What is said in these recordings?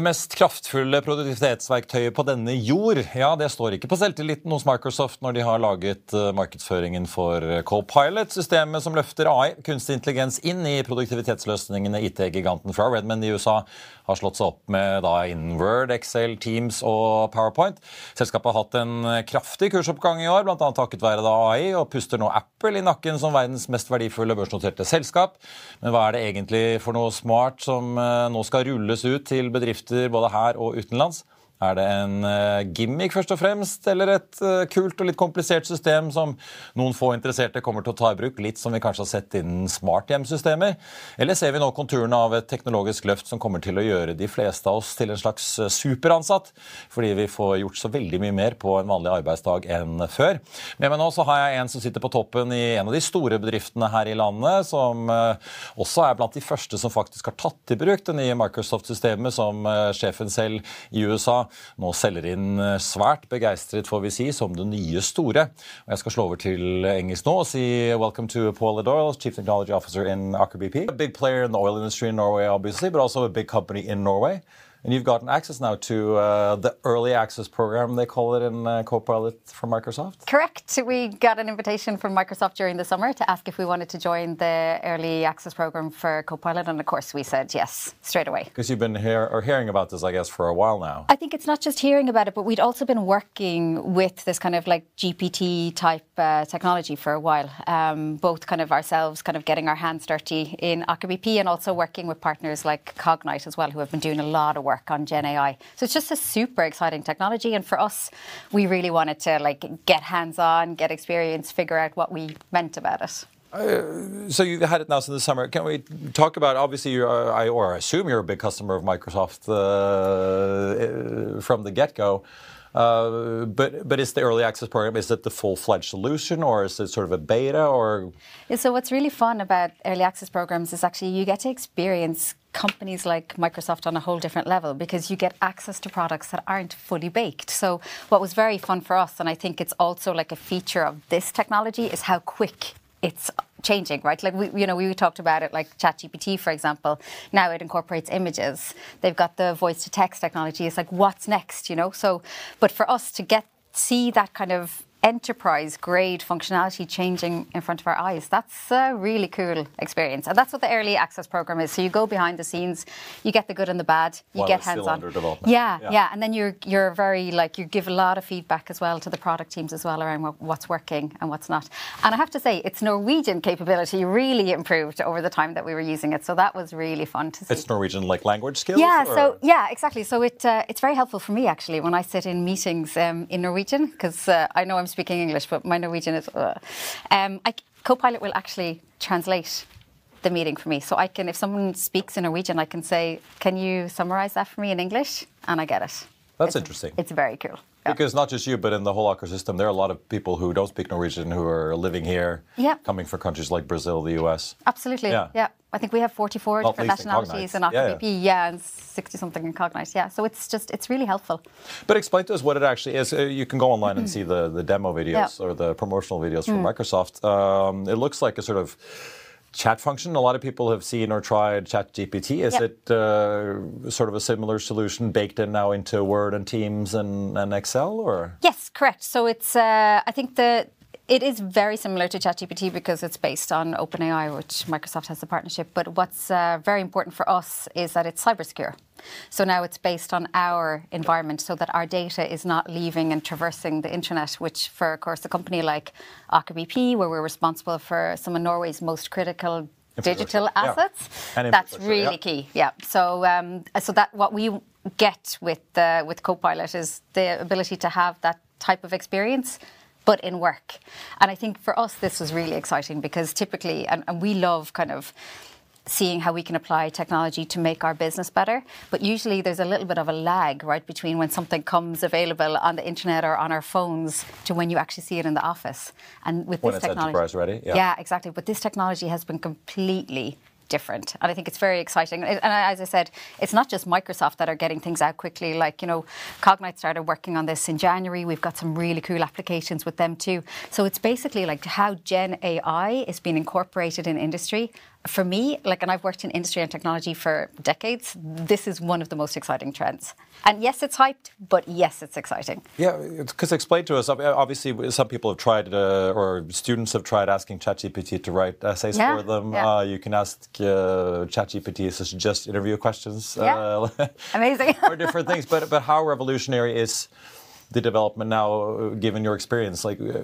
Det mest kraftfulle produktivitetsverktøyet på denne jord, ja, det står ikke på selvtilliten hos Microsoft når de har laget eh, markedsføringen for Copilot, systemet som løfter AI, kunstig intelligens, inn i produktivitetsløsningene IT-giganten fra Redmond i USA har slått seg opp med da innen Word, Excel, Teams og PowerPoint. Selskapet har hatt en kraftig kursoppgang i år, bl.a. takket være da AI, og puster nå Apple i nakken som verdens mest verdifulle børsnoterte selskap. Men hva er det egentlig for noe smart som eh, nå skal rulles ut til bedrifter? Bedrifter både her og utenlands. Er det en eh, gimmick først og fremst, eller et eh, kult og litt komplisert system som noen få interesserte kommer til å ta i bruk, litt som vi kanskje har sett innen smarthjemsystemer? Eller ser vi nå konturene av et teknologisk løft som kommer til å gjøre de fleste av oss til en slags eh, superansatt, fordi vi får gjort så veldig mye mer på en vanlig arbeidsdag enn før? Med meg nå så har jeg en som sitter på toppen i en av de store bedriftene her i landet, som også er blant de første som faktisk har tatt i bruk det nye Microsoft-systemet, som sjefen selv i USA nå selger inn eh, svært begeistret, får vi si, som det nye store. Og jeg skal slå over til engelsk nå og si welcome to Paul Doyle, Chief Technology Officer in Aker BP. A big player in the oil industry in Norway, obviously, but also a big company in Norway. And you've gotten access now to uh, the early access program, they call it in uh, Copilot from Microsoft? Correct. We got an invitation from Microsoft during the summer to ask if we wanted to join the early access program for Copilot. And of course, we said yes straight away. Because you've been hear- or hearing about this, I guess, for a while now. I think it's not just hearing about it, but we'd also been working with this kind of like GPT type uh, technology for a while, um, both kind of ourselves, kind of getting our hands dirty in Aker BP and also working with partners like Cognite as well, who have been doing a lot of work work on Gen AI. So it's just a super exciting technology. And for us, we really wanted to like get hands on, get experience, figure out what we meant about it. Uh, so you've had it now since the summer. Can we talk about? Obviously, you're, I, or I assume you're a big customer of Microsoft uh from the get-go. Uh, but but is the early access program is it the full fledged solution or is it sort of a beta or? Yeah, so what's really fun about early access programs is actually you get to experience companies like Microsoft on a whole different level because you get access to products that aren't fully baked. So what was very fun for us, and I think it's also like a feature of this technology, is how quick it's changing, right? Like we, you know, we talked about it, like ChatGPT, for example. Now it incorporates images. They've got the voice to text technology. It's like, what's next, you know? So, but for us to get see that kind of enterprise grade functionality changing in front of our eyes. That's a really cool experience. And that's what the early access program is. So you go behind the scenes, you get the good and the bad, you While get hands on. Yeah, Yeah. yeah, And then you're you're very like you give a lot of feedback as well to the product teams as well around what, what's working and what's not. And I have to say its Norwegian capability really improved over the time that we were using it. So that was really fun to see. It's Norwegian like language skills. Yeah, or- so yeah, exactly. So it uh, it's very helpful for me actually when I sit in meetings um, in Norwegian because uh, I know I'm speaking English, but my Norwegian is. Uh, um, I, Copilot will actually translate the meeting for me, so I can if someone speaks in Norwegian, I can say, "Can you summarize that for me in English?" and I get it. That's It's- interesting. It's very cool. Yeah. Because not just you, but in the whole Aker system, there are a lot of people who don't speak Norwegian who are living here, Yeah. coming from countries like Brazil, the US. Absolutely. Yeah. Yeah. I think we have 44 Not different in nationalities in Cognite. Aker Yeah, BP. Yeah, and 60 something in Cognite. Yeah. So it's just, it's really helpful. But explain to us what it actually is. Uh, You can go online and see the, the demo videos Yeah. Mm. or the promotional videos from Microsoft. Um, it looks like a sort of chat function. A lot of people have seen or tried ChatGPT. Is Yep. it uh, sort of a similar solution baked in now into Word and Teams and, and Excel, or? Yes, correct. So it's, uh, I think the, it is very similar to ChatGPT because it's based on OpenAI, which Microsoft has a partnership. But what's uh, very important for us is that it's cyber secure. So now it's based on our environment so that our data is not leaving and traversing the internet, which for, of course, a company like Aker BP, where we're responsible for some of Norway's most critical digital Infrastructure, yeah. assets, that's really yeah. key. Yeah. So um, so that what we get with uh, with Copilot is the ability to have that type of experience. But in work. And I think for us, this was really exciting because typically, and, and we love kind of seeing how we can apply technology to make our business better. But usually there's a little bit of a lag, right, between when something comes available on the internet or on our phones to when you actually see it in the office. And with When this it's technology, enterprise ready, yeah. yeah, exactly. But this technology has been completely different, and I think it's very exciting. And and as I said, it's not just Microsoft that are getting things out quickly. Like you know, Cognite started working on this in January. We've got some really cool applications with them too. So it's basically like how Gen AI is being incorporated in industry for me, like, and I've worked in industry and technology for decades, this is one of the most exciting trends. And yes, it's hyped, but yes, it's exciting. Yeah, because explain to us. Obviously, some people have tried, uh, or students have tried asking ChatGPT to write essays Yeah, for them. yeah. Uh, you can ask uh, ChatGPT to suggest interview questions. Yeah. Uh, Amazing. or different things. But but how revolutionary is the development now, uh, given your experience? Like, uh,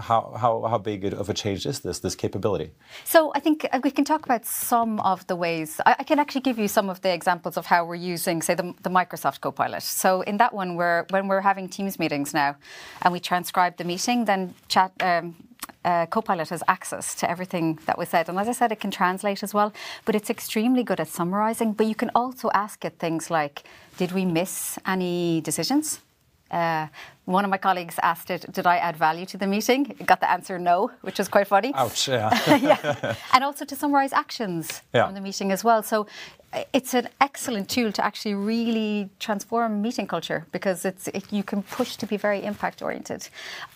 how how how big of a change is this this capability? So I think uh, we can talk about some of the ways. I, I can actually give you some of the examples of how we're using, say, the, the Microsoft Copilot. So in that one, we're when we're having Teams meetings now, and we transcribe the meeting, then chat. Um, uh, Copilot has access to everything that was said. And as I said, it can translate as well, but it's extremely good at summarizing. But you can also ask it things like Did we miss any decisions? Uh, one of my colleagues asked it, Did I add value to the meeting? It got the answer no, which was quite funny Ouch! Yeah. yeah. And also to summarize actions Yeah. from the meeting as well. So uh, it's an excellent tool to actually really transform meeting culture because it's it, you can push to be very impact oriented.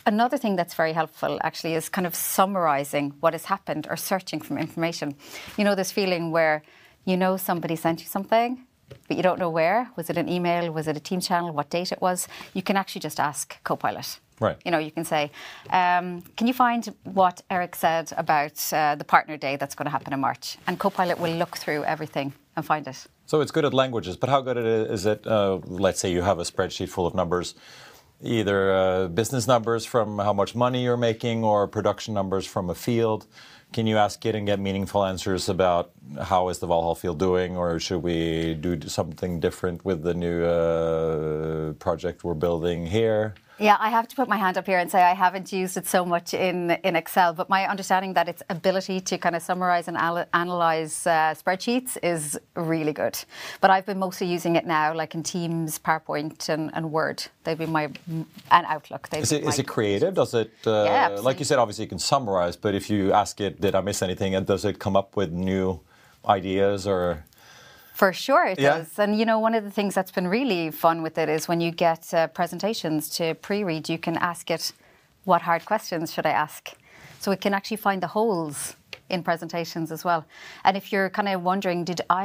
Another thing that's very helpful actually is kind of summarizing what has happened or searching from information. You know this feeling where you know somebody sent you something but you don't know where. Was it an email? Was it a Teams channel? What date it was? You can actually just ask Copilot. Right. You know, you can say, um, "Can you find what Eric said about uh, the partner day that's going to happen in March?" And Copilot will look through everything and find it. So it's good at languages, but how good is it? Uh, let's say you have a spreadsheet full of numbers, either uh, business numbers from how much money you're making or production numbers from a field. Can you ask it and get meaningful answers about how is the Valhall field doing, or should we do something different with the new uh, project we're building here? Yeah, I have to put my hand up here and say I haven't used it so much in, in Excel, but my understanding that its ability to kind of summarize and al- analyze uh, spreadsheets is really good. But I've been mostly using it now, like in Teams, PowerPoint, and, and Word. They've been my and Outlook. They've Is it, is it creative? Does it, uh, Yeah, like you said, obviously you can summarize, but if you ask it, did I miss anything, and does it come up with new ideas or? For sure, it Yeah. does. And you know, one of the things that's been really fun with it is when you get uh, presentations to pre-read, you can ask it, "What hard questions should I ask?" So it can actually find the holes in presentations as well. And if you're kind of wondering, did I,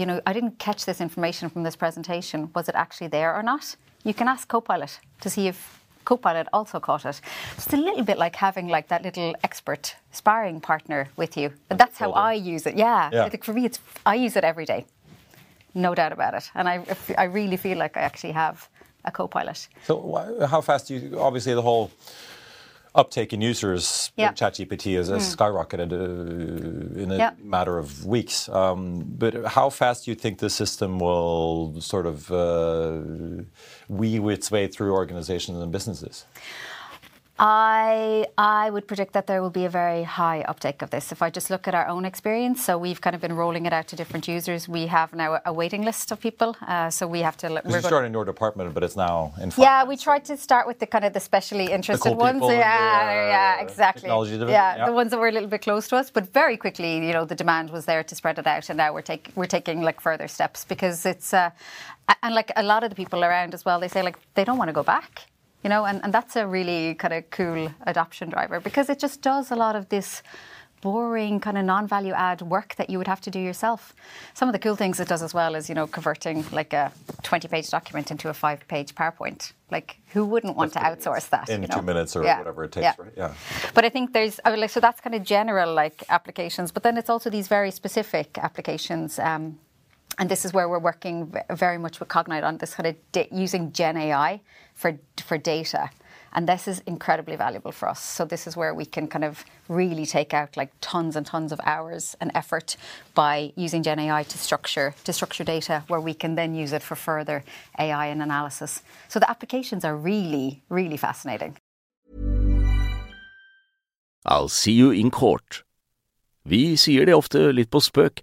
you know, I didn't catch this information from this presentation, was it actually there or not? You can ask Copilot to see if Copilot also caught it. It's a little bit like having like that little expert sparring partner with you. And that's how. I use it. Yeah, Yeah. Like, for me, it's I use it every day, no doubt about it. And I, I really feel like I actually have a co-pilot. So how fast do you, obviously the whole uptake in users, Yeah. ChatGPT has, has skyrocketed uh, in a Yeah. matter of weeks. Um, but how fast do you think the system will sort of uh, weave its way through organizations and businesses? I I would predict that there will be a very high uptake of this. If I just look at our own experience, so we've kind of been rolling it out to different users. We have now a waiting list of people, uh, so we have to. We're started in your department, but it's now in Yeah, we tried to start with the kind of the specially interested cool ones. Yeah, the, uh, yeah, exactly. yeah, yeah. the ones that were a little bit close to us, but very quickly, you know, the demand was there to spread it out, and now we're taking we're taking like further steps because it's uh, and like a lot of the people around as well, they say like they don't want to go back. You know, and, and that's a really kind of cool adoption driver because it just does a lot of this boring kind of non-value add work that you would have to do yourself. Some of the cool things it does as well is, you know, converting like a 20-page document into a five-page PowerPoint. Like, who wouldn't want to outsource that? in you know? two minutes or Yeah, whatever it takes, yeah. right? Yeah. But I think there's I mean, like so that's kind of general like applications, but then it's also these very specific applications. Um, and this is where we're working very much with Cognite on this kind of da- using Gen AI for for data. And this is incredibly valuable for us. So this is where we can kind of really take out like tons and tons of hours and effort by using Gen AI to structure to structure data, where we can then use it for further AI and analysis. So the applications are really, really fascinating. I'll see you in court. Vi sier det ofte litt på spøk,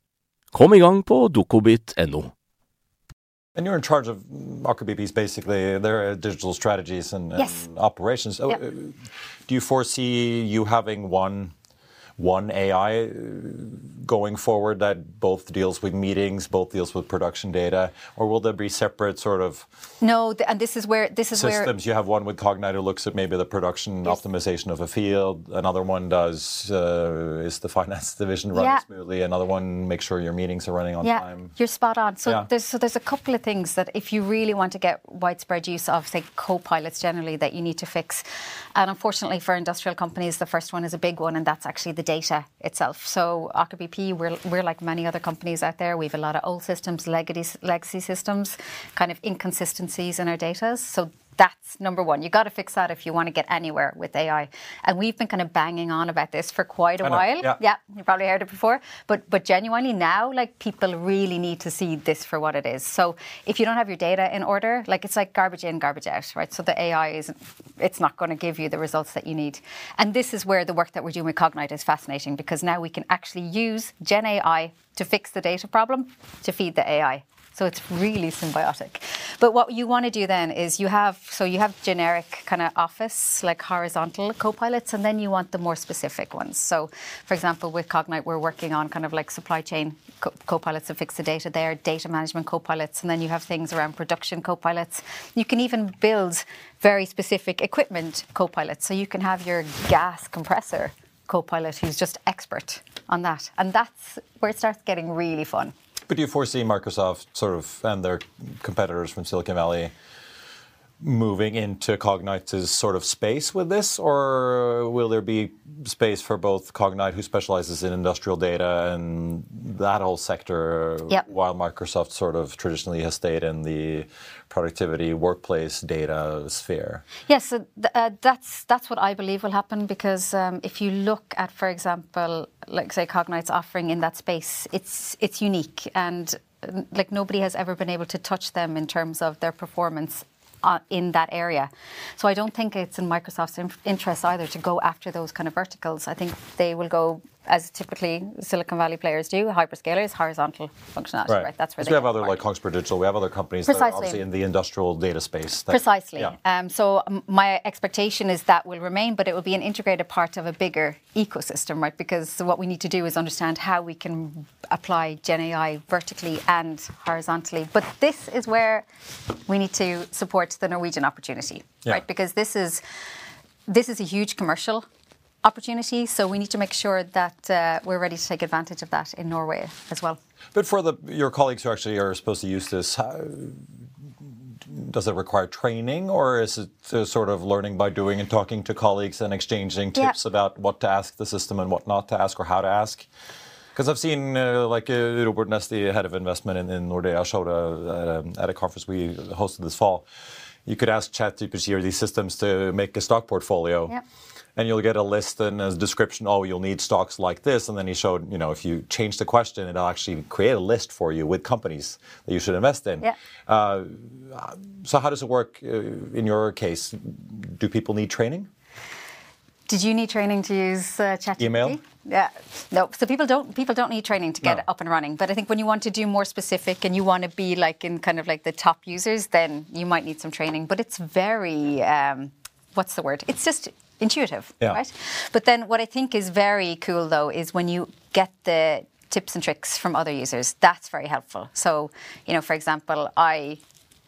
Kom i gang på dokobit.no. And you're in charge of Aker BP's basically their digital strategies and, Yes. operations. Oh, Yep. uh, Do you foresee you having one one AI uh, going forward that both deals with meetings, both deals with production data, or will there be separate sort of No, and this is where this is where systems? You have one with Cognite who looks at maybe the production Yes. optimization of a field. Another one does uh, is the finance division running Yeah. smoothly. Another one makes sure your meetings are running on yeah, time. you're spot on. So Yeah. there's so there's a couple of things that if you really want to get widespread use of, say, co-pilots generally, that you need to fix. And unfortunately for industrial companies, the first one is a big one, and that's actually the data itself. So Aker BP, we're we're like many other companies out there. We have a lot of old systems, legacy legacy systems, kind of inconsistencies in our data. So that's number one. You got to fix that if you want to get anywhere with AI. And we've been kind of banging on about this for quite a while. yeah. Yeah, you probably heard it before. But but genuinely now, like people really need to see this for what it is. So if you don't have your data in order, like it's like garbage in, garbage out, right? So the AI isn't it's not going to give you the results that you need. And this is where the work that we're doing with Cognite is fascinating because now we can actually use Gen AI to fix the data problem to feed the AI. So it's really symbiotic. But what you want to do then is you have so you have generic kind of office like horizontal co-pilots, and then you want the more specific ones. So, for example, with Cognite, we're working on kind of like supply chain co- co-pilots to fix the data there, data management co-pilots, and then you have things around production co-pilots. You can even build very specific equipment co-pilots. So you can have your gas compressor co-pilot who's just expert on that, and that's where it starts getting really fun. But do you foresee Microsoft sort of and their competitors from Silicon Valley moving into Cognite's sort of space with this, or will there be space for both Cognite, who specializes in industrial data, and that whole sector, Yep. while Microsoft sort of traditionally has stayed in the productivity workplace data sphere? Yes, so th- uh, that's that's what I believe will happen because um, if you look at, for example, like say Cognite's offering in that space, it's it's unique and like nobody has ever been able to touch them in terms of their performance. Uh, in that area. So I don't think it's in Microsoft's in- interest either to go after those kind of verticals. I think they will go, as typically Silicon Valley players do, hyperscalers, horizontal functionality. Right. That's where we have other the like. Kongsberg Digital, we have other companies that are Precisely. obviously in the industrial data space. that- Precisely. Yeah. Um, so my expectation is that will remain, but it will be an integrated part of a bigger ecosystem, right? Because what we need to do is understand how we can apply Gen AI vertically and horizontally. But this is where we need to support the Norwegian opportunity, Yeah. right? Because this is this is a huge commercial opportunity. So we need to make sure that uh, we're ready to take advantage of that in Norway as well. But for the your colleagues who actually are supposed to use this, how, does it require training, or is it uh, sort of learning by doing and talking to colleagues and exchanging Yeah. tips about what to ask the system and what not to ask or how to ask? Because I've seen uh, like uh, Robert Næss, the head of investment in, in Nordea, showed a, at, a, at a conference we hosted this fall. You could ask ChatGPT or these systems to make a stock portfolio. Yep. And you'll get a list and a description. Oh, you'll need stocks like this. And then he showed, you know, if you change the question, it'll actually create a list for you with companies that you should invest in. Yeah. Uh, so how does it work uh, in your case? Do people need training? Did you need training to use uh, ChatGPT? Email? Yeah, no. So people don't people don't need training to get No. up and running. But I think when you want to do more specific and you want to be like in kind of like the top users, then you might need some training. But it's very um, what's the word? It's just intuitive, Yeah. right? But then what I think is very cool though is when you get the tips and tricks from other users. That's very helpful. So you know, for example, I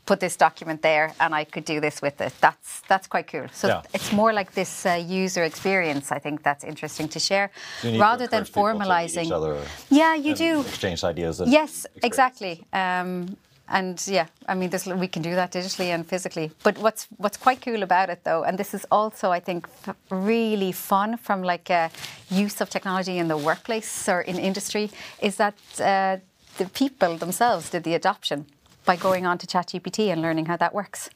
put this document there and I could do this with it. That's that's quite cool. So Yeah. it's more like this uh, user experience. I think that's interesting to share, need to rather than formalizing. each other Yeah, you do. exchange ideas. And Yes, exactly. Um, and yeah, I mean, we can do that digitally and physically. But what's what's quite cool about it, though, and this is also, I think, really fun from like a use of technology in the workplace or in industry, is that uh, the people themselves did the adoption by going on to ChatGPT and learning how that works.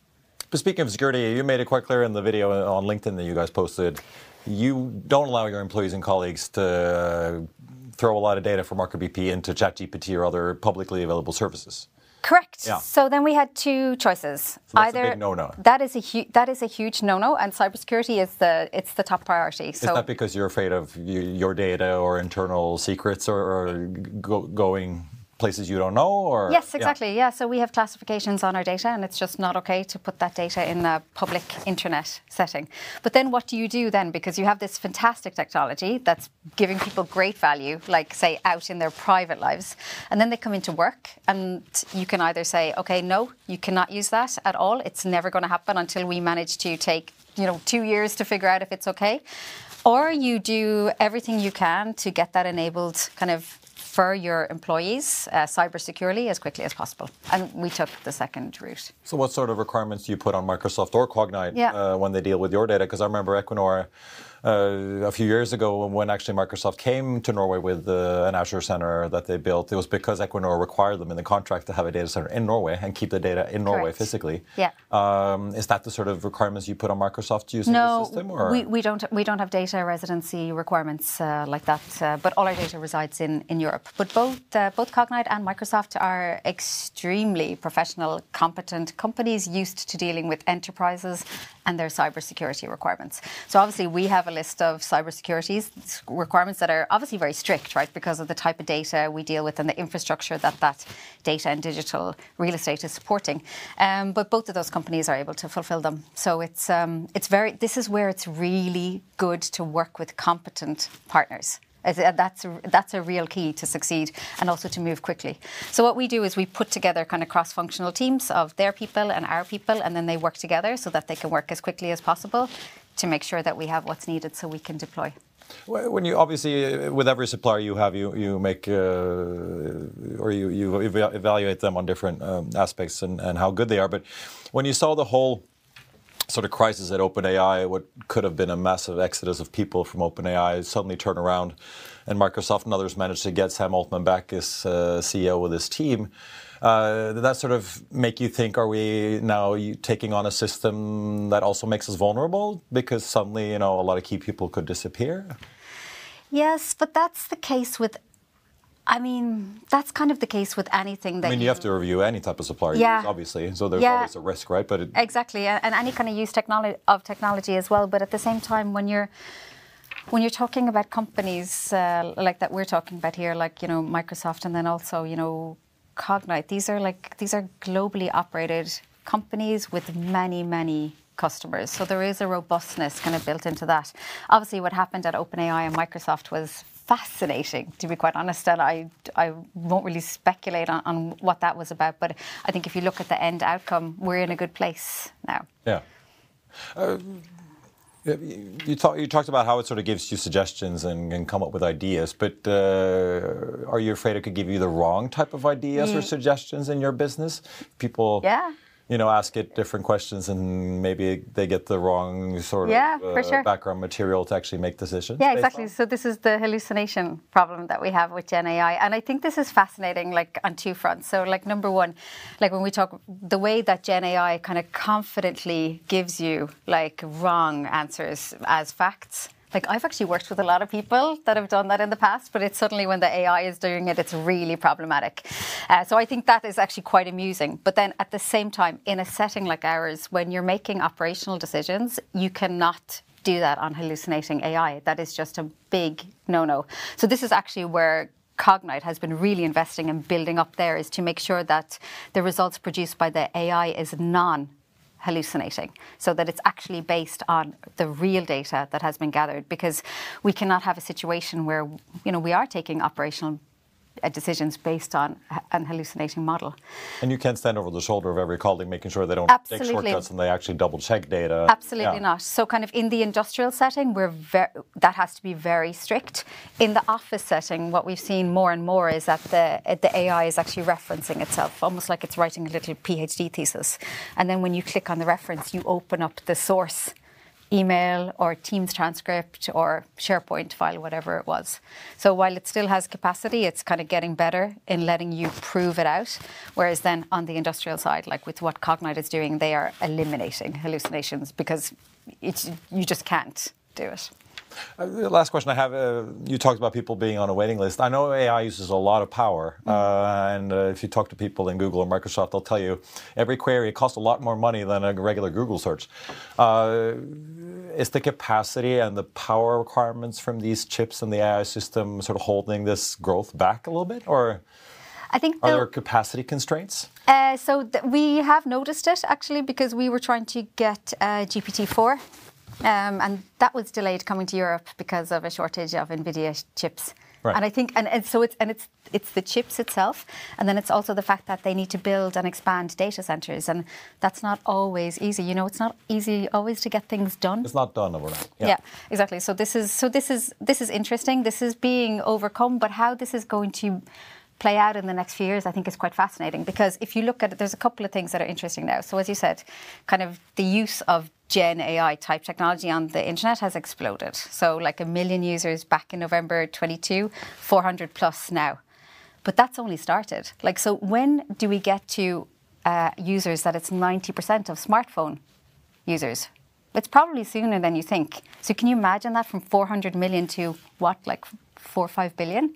But speaking of security, you made it quite clear in the video on LinkedIn that you guys posted. You don't allow your employees and colleagues to throw a lot of data from Aker BP into ChatGPT or other publicly available services. Correct. Yeah. So then we had two choices. So that's Either a big no-no. That is a hu- that is a huge no-no, and cybersecurity is the it's the top priority. So is that because you're afraid of your data or internal secrets or, or go, going places you don't know or? Yes exactly. Yeah. yeah. so we have classifications on our data and it's just not okay to put that data in a public internet setting. But then what do you do then? Because you have this fantastic technology that's giving people great value like say out in their private lives and then they come into work and you can either say okay no you cannot use that at all. It's never going to happen until we manage to take you know 2 years to figure out if it's okay. Or you do everything you can to get that enabled kind of for your employees uh, cyber securely as quickly as possible. And we took the second route. So, what sort of requirements do you put on Microsoft or Cognite yeah. uh, when they deal with your data? Because I remember Equinor a few years ago when actually Microsoft came to Norway with uh, an Azure center that they built. It was because Equinor required them in the contract to have a data center in Norway and keep the data in Norway Correct. physically. Yeah. Um, is that the sort of requirements you put on Microsoft using no, the system? No, we, we don't. We don't have data residency requirements uh, like that. Uh, but all our data resides in, in Europe. But both uh, both Cognite and Microsoft are extremely professional, competent companies used to dealing with enterprises and their cybersecurity requirements. So obviously we have a list of cybersecurity requirements that are obviously very strict, right, because of the type of data we deal with and the infrastructure that that data and digital real estate is supporting. Um, but both of those companies are able to fulfill them. So it's um, it's very. This is where it's really good to work with competent partners. Uh, that's that's a real key to succeed and also to move quickly. So what we do is we put together kind of cross-functional teams of their people and our people, and then they work together so that they can work as quickly as possible to make sure that we have what's needed so we can deploy. When you obviously with every supplier you have, you you make uh, or you you evaluate them on different um, aspects and, and how good they are. But when you saw the whole sort of crisis at OpenAI, what could have been a massive exodus of people from OpenAI suddenly turn around, and Microsoft and others managed to get Sam Altman back as uh, CEO with his team. Uh, did that sort of make you think, are we now taking on a system that also makes us vulnerable because suddenly, you know, a lot of key people could disappear? Yes, but that's the case with I mean, that's kind of the case with anything that. I mean, you, you have to review any type of supplier, yeah. Use, obviously. So there's yeah. always a risk, right? But it... exactly, and any kind of use technology of technology as well. But at the same time, when you're when you're talking about companies uh, like that we're talking about here, like you know Microsoft, and then also you know Cognite, these are like these are globally operated companies with many many customers. So there is a robustness kind of built into that. Obviously, what happened at OpenAI and Microsoft was fascinating, to be quite honest. And I, I won't really speculate on, on what that was about. But I think if you look at the end outcome, we're in a good place now. Yeah. Uh, you, talk, you, talked about how it sort of gives you suggestions and, and come up with ideas, but uh, are you afraid it could give you the wrong type of ideas mm. or suggestions in your business? People, yeah you know, ask it different questions and maybe they get the wrong sort yeah, of uh, sure. background material to actually make decisions. Yeah, exactly. On. So this is the hallucination problem that we have with Gen AI, and I think this is fascinating, like on two fronts. So, like number one, like when we talk the way that Gen AI kind of confidently gives you like wrong answers as facts like I've actually worked with a lot of people that have done that in the past, but it's suddenly when the AI is doing it, it's really problematic. Uh, so I think that is actually quite amusing. But then at the same time, in a setting like ours, when you're making operational decisions, you cannot do that on hallucinating AI. That is just a big no-no. So this is actually where Cognite has been really investing in building up there is to make sure that the results produced by the AI is non hallucinating so that it's actually based on the real data that has been gathered because we cannot have a situation where you know we are taking operational Uh, decisions based on an hallucinating model. And you can't stand over the shoulder of every colleague making sure they don't Absolutely. take shortcuts and they actually double check data. Absolutely yeah. not. So, kind of in the industrial setting, we're ver- that has to be very strict. In the office setting, what we've seen more and more is that the the AI is actually referencing itself, almost like it's writing a little PhD thesis. And then when you click on the reference, you open up the source email or Teams transcript or SharePoint file, whatever it was. So while it still has capacity, it's kind of getting better in letting you prove it out. Whereas then on the industrial side, like with what Cognite is doing, they are eliminating hallucinations because you just can't do it. Uh, the last question I have, uh, you talked about people being on a waiting list. I know AI uses a lot of power, mm. uh, and uh, if you talk to people in Google or Microsoft, they'll tell you every query costs a lot more money than a regular Google search. Uh, is the capacity and the power requirements from these chips and the AI system sort of holding this growth back a little bit, or? I think are there capacity constraints? Uh, so th- we have noticed it actually because we were trying to get GPT four um, and that was delayed coming to Europe because of a shortage of NVIDIA chips. Right. And I think, and, and so it's and it's it's the chips itself, and then it's also the fact that they need to build and expand data centers, and that's not always easy. You know, it's not easy always to get things done. It's not done overnight. Yeah. yeah, exactly. So this is so this is this is interesting. This is being overcome, but how this is going to play out in the next few years, I think is quite fascinating because if you look at it, there's a couple of things that are interesting now. So, as you said, kind of the use of Gen AI type technology on the internet has exploded. So, like a million users back in November 22, 400 plus now. But that's only started. Like, so when do we get to uh, users that it's 90% of smartphone users? It's probably sooner than you think. So, can you imagine that from 400 million to what, like four or five billion?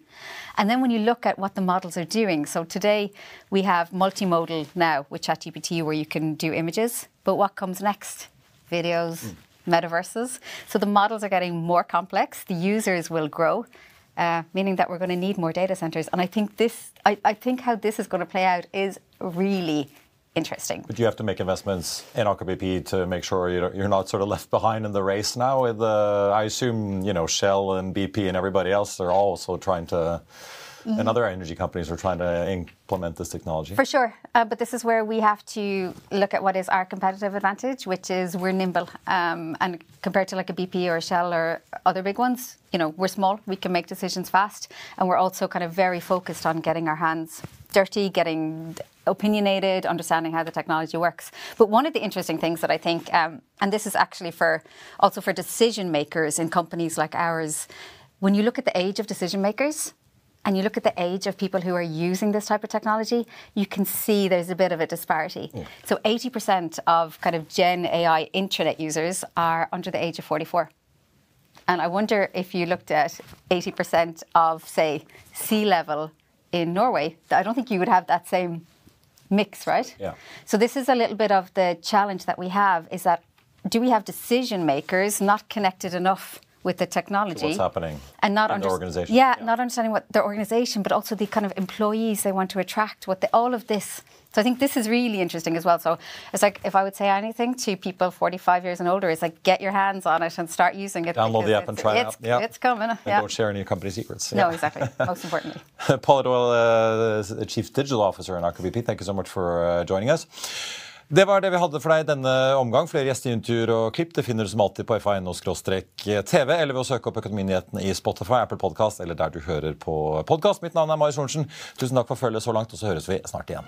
And then when you look at what the models are doing, so today we have multimodal now with ChatGPT where you can do images, but what comes next? videos, mm. metaverses. So the models are getting more complex, the users will grow. Uh, meaning that we're going to need more data centers. And I think this, I, I think how this is going to play out is really interesting. But you have to make investments in Aker BP to make sure you're not sort of left behind in the race now. With uh, I assume you know Shell and BP and everybody else they're also trying to Mm-hmm. And other energy companies are trying to implement this technology. For sure. Uh, but this is where we have to look at what is our competitive advantage, which is we're nimble. Um, and compared to like a BP or a Shell or other big ones, you know, we're small, we can make decisions fast. And we're also kind of very focused on getting our hands dirty, getting opinionated, understanding how the technology works. But one of the interesting things that I think, um, and this is actually for also for decision makers in companies like ours, when you look at the age of decision makers, and you look at the age of people who are using this type of technology, you can see there's a bit of a disparity. Yeah. So 80% of kind of Gen AI intranet users are under the age of 44. And I wonder if you looked at 80% of, say, C-level in Norway, I don't think you would have that same mix, right? Yeah. So this is a little bit of the challenge that we have is that do we have decision makers not connected enough with the technology. What's happening and not under, organization. Yeah, yeah, not understanding what their organization, but also the kind of employees they want to attract. What the, all of this. So I think this is really interesting as well. So it's like if I would say anything to people 45 years and older, it's like get your hands on it and start using it. Download the app and try it out. Yeah. It's coming. And yeah. don't share any company secrets. No, exactly. Most importantly. Paula Doyle, uh, Chief Digital Officer in Aker BP, thank you so much for uh, joining us. Det var det vi hadde for deg denne omgang. Flere gjesteintervjuer og klipp det finner du som alltid på fa.no-tv, eller ved å søke opp Økonominyhetene i Spotify, Apple Podcast eller der du hører på podkast. Mitt navn er Marius Lorentzen. Tusen takk for følget så langt, og så høres vi snart igjen.